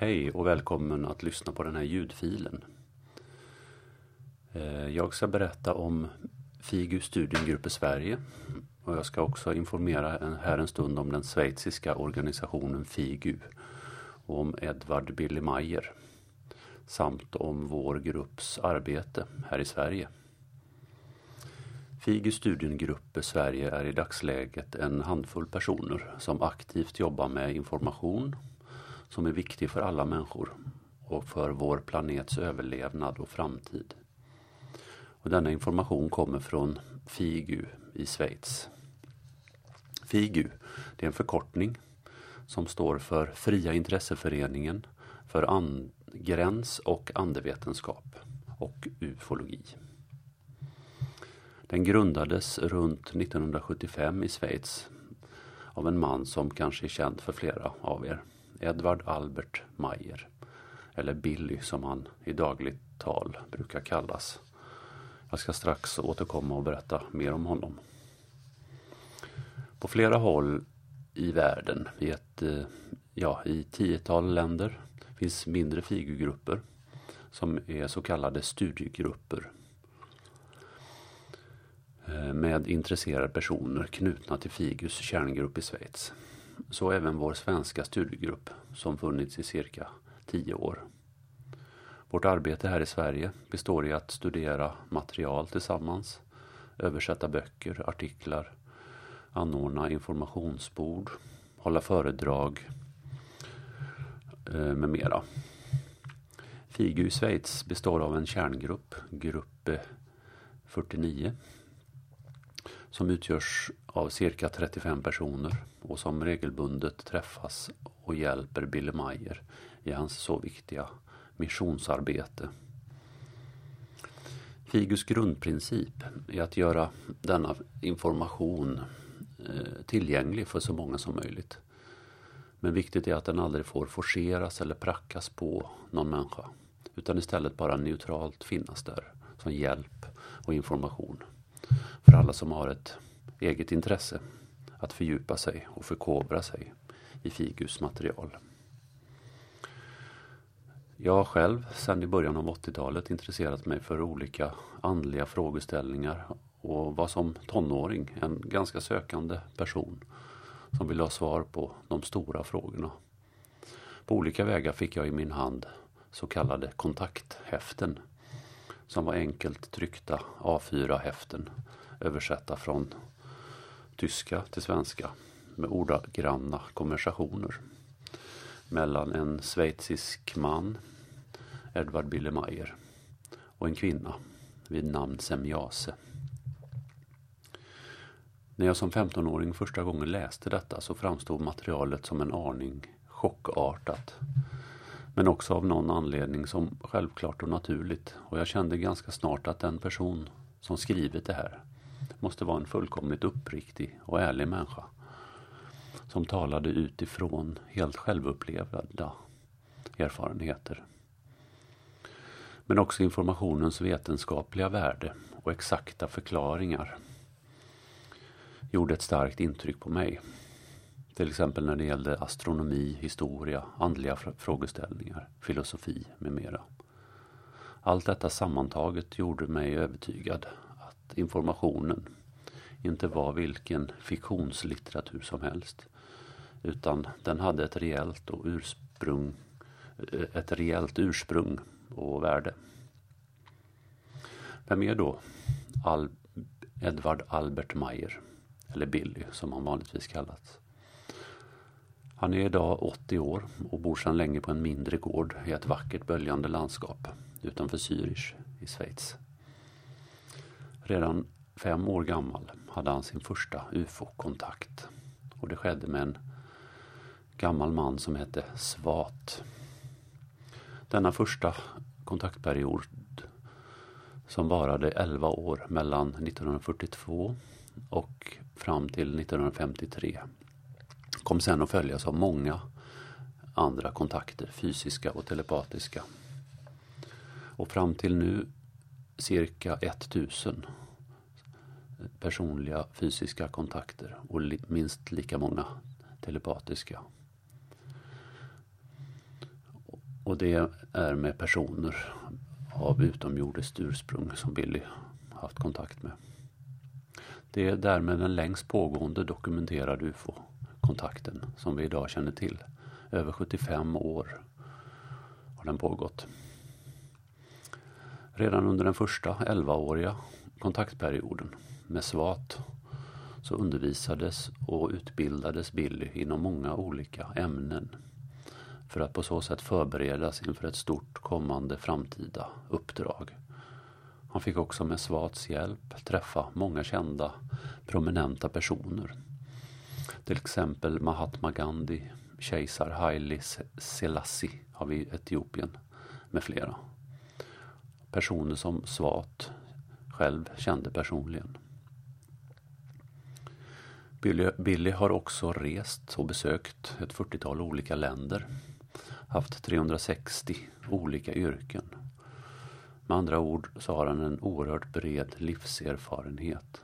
Hej och välkommen att lyssna på den här ljudfilen. Eh, jag ska berätta om FIGU Studiengrupper Sverige och jag ska också informera här en stund om den schweiziska organisationen FIGU och om Edvard Billy Mayer samt om vår grupps arbete här i Sverige. FIGU Studiengrupper Sverige är i dagsläget en handfull personer som aktivt jobbar med information som är viktig för alla människor och för vår planets överlevnad och framtid. Och denna information kommer från FIGU i Schweiz. FIGU det är en förkortning som står för Fria intresseföreningen för gräns och andevetenskap och ufologi. Den grundades runt 1975 i Schweiz av en man som kanske är känd för flera av er. Edvard Albert Mayer. Eller Billy som han i dagligt tal brukar kallas. Jag ska strax återkomma och berätta mer om honom. På flera håll i världen, i ett eh, ja, i tiotal länder, finns mindre figurgrupper som är så kallade studiegrupper eh, med intresserade personer knutna till FIGUs kärngrupp i Schweiz. Så även vår svenska studiegrupp som funnits i cirka tio år. Vårt arbete här i Sverige består i att studera material tillsammans, översätta böcker, artiklar, anordna informationsbord, hålla föredrag eh, med mera. FIGU i Schweiz består av en kärngrupp, grupp eh, 49, som utgörs av cirka 35 personer och som regelbundet träffas och hjälper Billy Mayer i hans så viktiga missionsarbete. Figus grundprincip är att göra denna information eh, tillgänglig för så många som möjligt. Men viktigt är att den aldrig får forceras eller prackas på någon människa. Utan istället bara neutralt finnas där som hjälp och information. För alla som har ett eget intresse att fördjupa sig och förkovra sig i Figus material. Jag har själv sedan i början av 80-talet intresserat mig för olika andliga frågeställningar och var som tonåring en ganska sökande person som ville ha svar på de stora frågorna. På olika vägar fick jag i min hand så kallade kontakthäften som var enkelt tryckta A4-häften översatta från tyska till svenska med ordagranna konversationer mellan en schweizisk man, Edvard Billemeyer, och en kvinna vid namn Semjase. När jag som 15-åring första gången läste detta så framstod materialet som en aning chockartat. Men också av någon anledning som självklart och naturligt och jag kände ganska snart att den person som skrivit det här måste vara en fullkomligt uppriktig och ärlig människa. Som talade utifrån helt självupplevda erfarenheter. Men också informationens vetenskapliga värde och exakta förklaringar gjorde ett starkt intryck på mig. Till exempel när det gällde astronomi, historia, andliga frågeställningar, filosofi med mera. Allt detta sammantaget gjorde mig övertygad att informationen inte var vilken fiktionslitteratur som helst. Utan den hade ett rejält, och ursprung, eh, ett rejält ursprung och värde. Vem är då Al Edvard Albert Mayer? Eller Billy som han vanligtvis kallats. Han är idag 80 år och bor sedan länge på en mindre gård i ett vackert böljande landskap utanför Zürich i Schweiz. Redan fem år gammal hade han sin första ufo-kontakt. Och det skedde med en gammal man som hette Svat. Denna första kontaktperiod som varade 11 år mellan 1942 och fram till 1953 kom sen att följas av många andra kontakter, fysiska och telepatiska. Och fram till nu cirka 1000 personliga fysiska kontakter och minst lika många telepatiska. Och det är med personer av utomjordiskt ursprung som Billy haft kontakt med. Det är därmed den längst pågående dokumenterade UFO kontakten som vi idag känner till. Över 75 år har den pågått. Redan under den första 11-åriga kontaktperioden med SWAT så undervisades och utbildades Billy inom många olika ämnen för att på så sätt förberedas inför ett stort kommande framtida uppdrag. Han fick också med SWATs hjälp träffa många kända prominenta personer. Till exempel Mahatma Gandhi, kejsar Haile Selassie har vi Etiopien med flera. Personer som Svat, själv kände personligen. Billy, Billy har också rest och besökt ett 40-tal olika länder. Haft 360 olika yrken. Med andra ord så har han en oerhört bred livserfarenhet.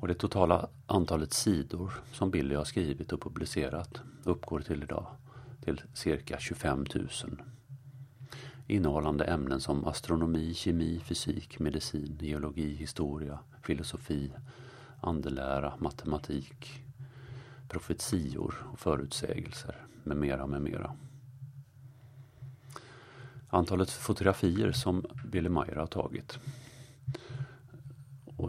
Och det totala antalet sidor som Billy har skrivit och publicerat uppgår till idag till cirka 25 000. Innehållande ämnen som astronomi, kemi, fysik, medicin, geologi, historia, filosofi, andelära, matematik, profetior och förutsägelser med mera, med mera. Antalet fotografier som Billy Meyer har tagit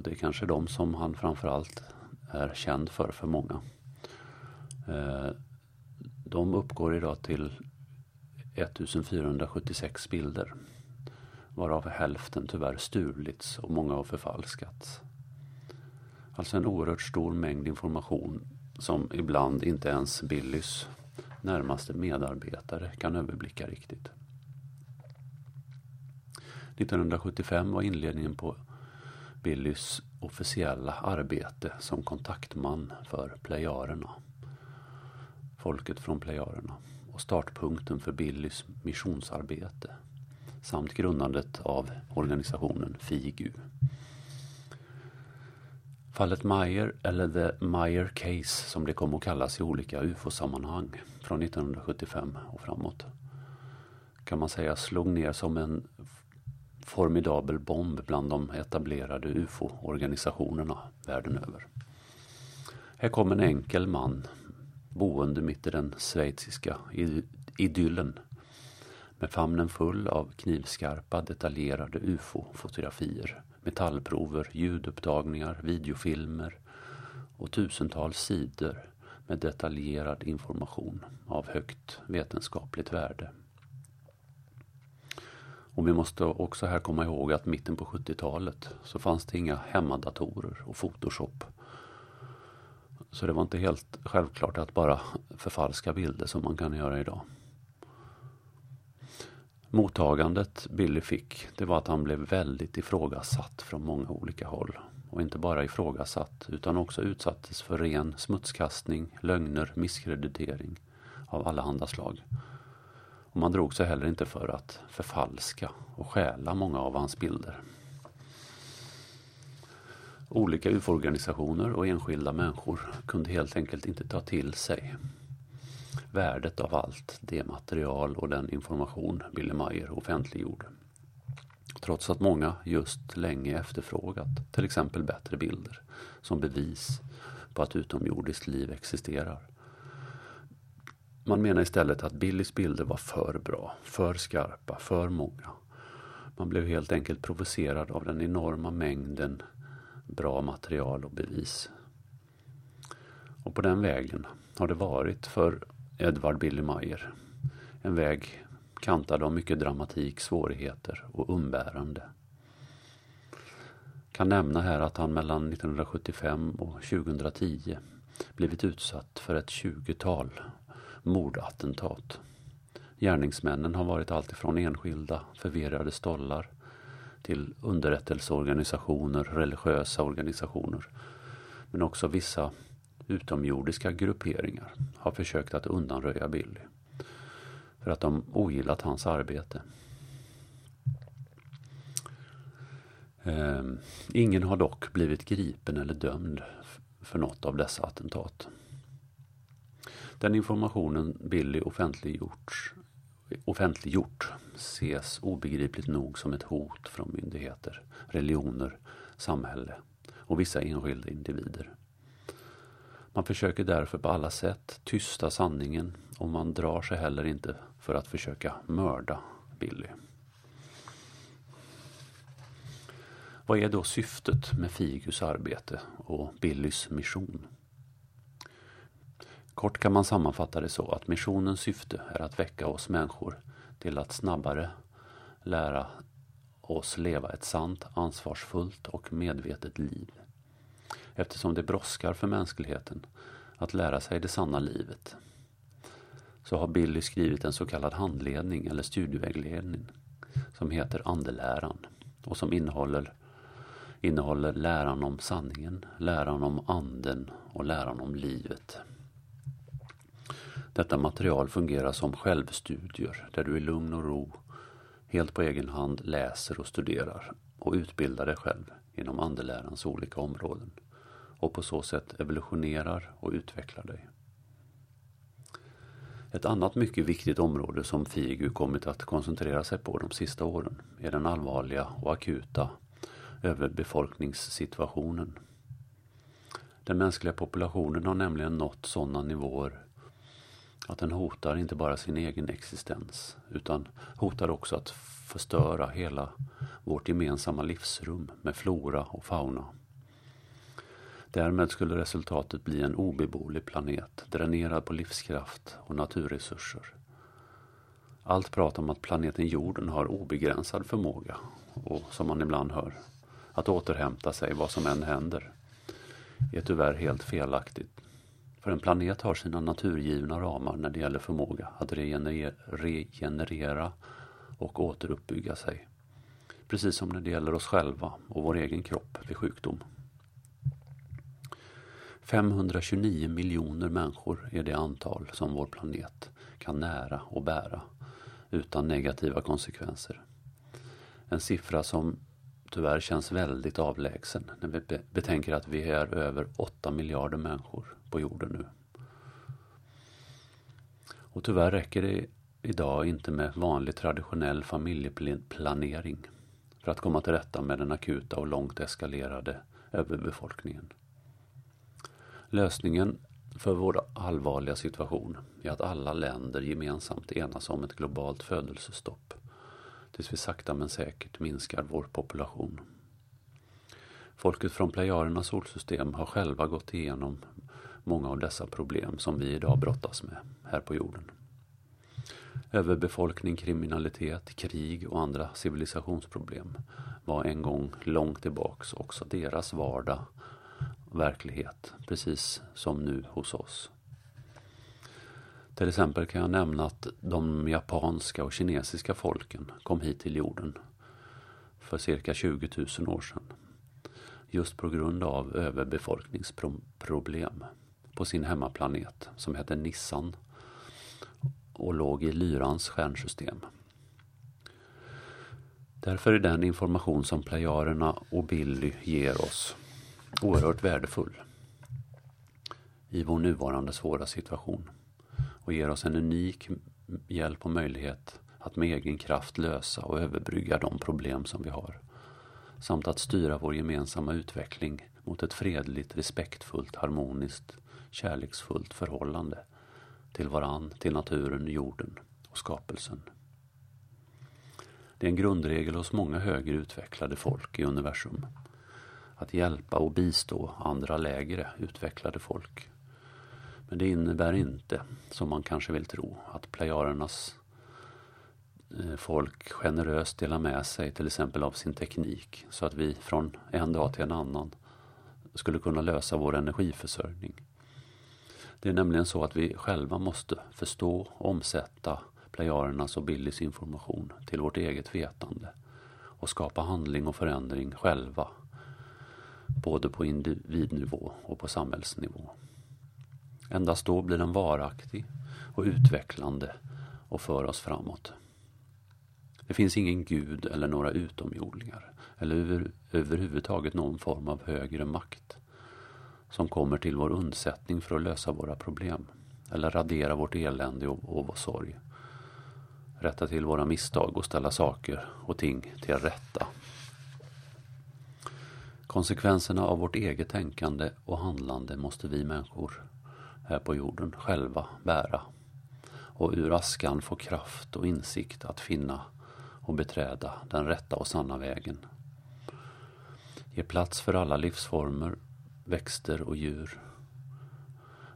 och det är kanske de som han framförallt är känd för, för många. Eh, de uppgår idag till 1476 bilder. Varav hälften tyvärr stulits och många har förfalskats. Alltså en oerhört stor mängd information som ibland inte ens Billys närmaste medarbetare kan överblicka riktigt. 1975 var inledningen på Billys officiella arbete som kontaktman för plejarerna. Folket från plejarerna och startpunkten för Billys missionsarbete samt grundandet av organisationen FIGU. Fallet Meyer, eller The Meyer Case som det kom att kallas i olika UFO-sammanhang från 1975 och framåt, kan man säga slog ner som en formidabel bomb bland de etablerade UFO-organisationerna världen över. Här kom en enkel man boende mitt i den schweiziska idyllen med famnen full av knivskarpa detaljerade UFO-fotografier, metallprover, ljudupptagningar, videofilmer och tusentals sidor med detaljerad information av högt vetenskapligt värde. Och vi måste också här komma ihåg att mitten på 70-talet så fanns det inga hemmadatorer och Photoshop. Så det var inte helt självklart att bara förfalska bilder som man kan göra idag. Mottagandet Billy fick, det var att han blev väldigt ifrågasatt från många olika håll. Och inte bara ifrågasatt, utan också utsattes för ren smutskastning, lögner, misskreditering av allehanda slag. Och man drog sig heller inte för att förfalska och stjäla många av hans bilder. Olika UFO-organisationer och enskilda människor kunde helt enkelt inte ta till sig värdet av allt det material och den information Billy Meyer offentliggjorde. Trots att många just länge efterfrågat till exempel bättre bilder som bevis på att utomjordiskt liv existerar. Man menar istället att Billys bilder var för bra, för skarpa, för många. Man blev helt enkelt provocerad av den enorma mängden bra material och bevis. Och på den vägen har det varit för Edvard Billy Mayer. En väg kantad av mycket dramatik, svårigheter och umbärande. Kan nämna här att han mellan 1975 och 2010 blivit utsatt för ett tjugotal mordattentat. Gärningsmännen har varit alltifrån enskilda förvirrade stollar till underrättelseorganisationer, religiösa organisationer. Men också vissa utomjordiska grupperingar har försökt att undanröja Billy. För att de ogillat hans arbete. Ehm, ingen har dock blivit gripen eller dömd för något av dessa attentat. Den informationen Billy offentliggjort offentliggjort ses obegripligt nog som ett hot från myndigheter, religioner, samhälle och vissa enskilda individer. Man försöker därför på alla sätt tysta sanningen och man drar sig heller inte för att försöka mörda Billy. Vad är då syftet med Figus arbete och Billys mission? Kort kan man sammanfatta det så att missionens syfte är att väcka oss människor till att snabbare lära oss leva ett sant, ansvarsfullt och medvetet liv. Eftersom det brådskar för mänskligheten att lära sig det sanna livet så har Billy skrivit en så kallad handledning eller studievägledning som heter Andeläran och som innehåller, innehåller läran om sanningen, läran om anden och läran om livet. Detta material fungerar som självstudier där du i lugn och ro helt på egen hand läser och studerar och utbildar dig själv inom andelärans olika områden och på så sätt evolutionerar och utvecklar dig. Ett annat mycket viktigt område som FIGU kommit att koncentrera sig på de sista åren är den allvarliga och akuta överbefolkningssituationen. Den mänskliga populationen har nämligen nått sådana nivåer att den hotar inte bara sin egen existens utan hotar också att förstöra hela vårt gemensamma livsrum med flora och fauna. Därmed skulle resultatet bli en obeboelig planet dränerad på livskraft och naturresurser. Allt prat om att planeten jorden har obegränsad förmåga och som man ibland hör, att återhämta sig vad som än händer, är tyvärr helt felaktigt. För en planet har sina naturgivna ramar när det gäller förmåga att regenerera och återuppbygga sig. Precis som när det gäller oss själva och vår egen kropp vid sjukdom. 529 miljoner människor är det antal som vår planet kan nära och bära utan negativa konsekvenser. En siffra som tyvärr känns väldigt avlägsen när vi betänker att vi är över 8 miljarder människor på jorden nu. Och tyvärr räcker det idag inte med vanlig traditionell familjeplanering för att komma till rätta med den akuta och långt eskalerade överbefolkningen. Lösningen för vår allvarliga situation är att alla länder gemensamt enas om ett globalt födelsestopp tills vi sakta men säkert minskar vår population. Folket från Plejarernas solsystem har själva gått igenom många av dessa problem som vi idag brottas med här på jorden. Överbefolkning, kriminalitet, krig och andra civilisationsproblem var en gång långt tillbaks också deras vardag verklighet, precis som nu hos oss. Till exempel kan jag nämna att de japanska och kinesiska folken kom hit till jorden för cirka 20 000 år sedan. Just på grund av överbefolkningsproblem på sin hemmaplanet som hette Nissan och låg i Lyrans stjärnsystem. Därför är den information som plejarerna och Billy ger oss oerhört värdefull i vår nuvarande svåra situation och ger oss en unik hjälp och möjlighet att med egen kraft lösa och överbrygga de problem som vi har. Samt att styra vår gemensamma utveckling mot ett fredligt, respektfullt, harmoniskt, kärleksfullt förhållande till varann, till naturen, jorden och skapelsen. Det är en grundregel hos många högre utvecklade folk i universum att hjälpa och bistå andra lägre utvecklade folk. Men det innebär inte, som man kanske vill tro, att plejarernas eh, folk generöst delar med sig till exempel av sin teknik så att vi från en dag till en annan skulle kunna lösa vår energiförsörjning. Det är nämligen så att vi själva måste förstå och omsätta plejarernas och Billys information till vårt eget vetande och skapa handling och förändring själva både på individnivå och på samhällsnivå. Endast då blir den varaktig och utvecklande och för oss framåt. Det finns ingen gud eller några utomjordingar eller över, överhuvudtaget någon form av högre makt som kommer till vår undsättning för att lösa våra problem eller radera vårt elände och, och vår sorg. rätta till våra misstag och ställa saker och ting till rätta. Konsekvenserna av vårt eget tänkande och handlande måste vi människor här på jorden själva bära och ur askan få kraft och insikt att finna och beträda den rätta och sanna vägen. Ge plats för alla livsformer, växter och djur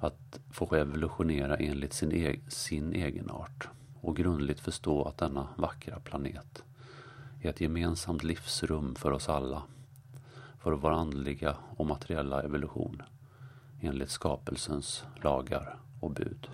att få evolutionera enligt sin, e sin egen art och grundligt förstå att denna vackra planet är ett gemensamt livsrum för oss alla, för vår andliga och materiella evolution enligt skapelsens lagar och bud.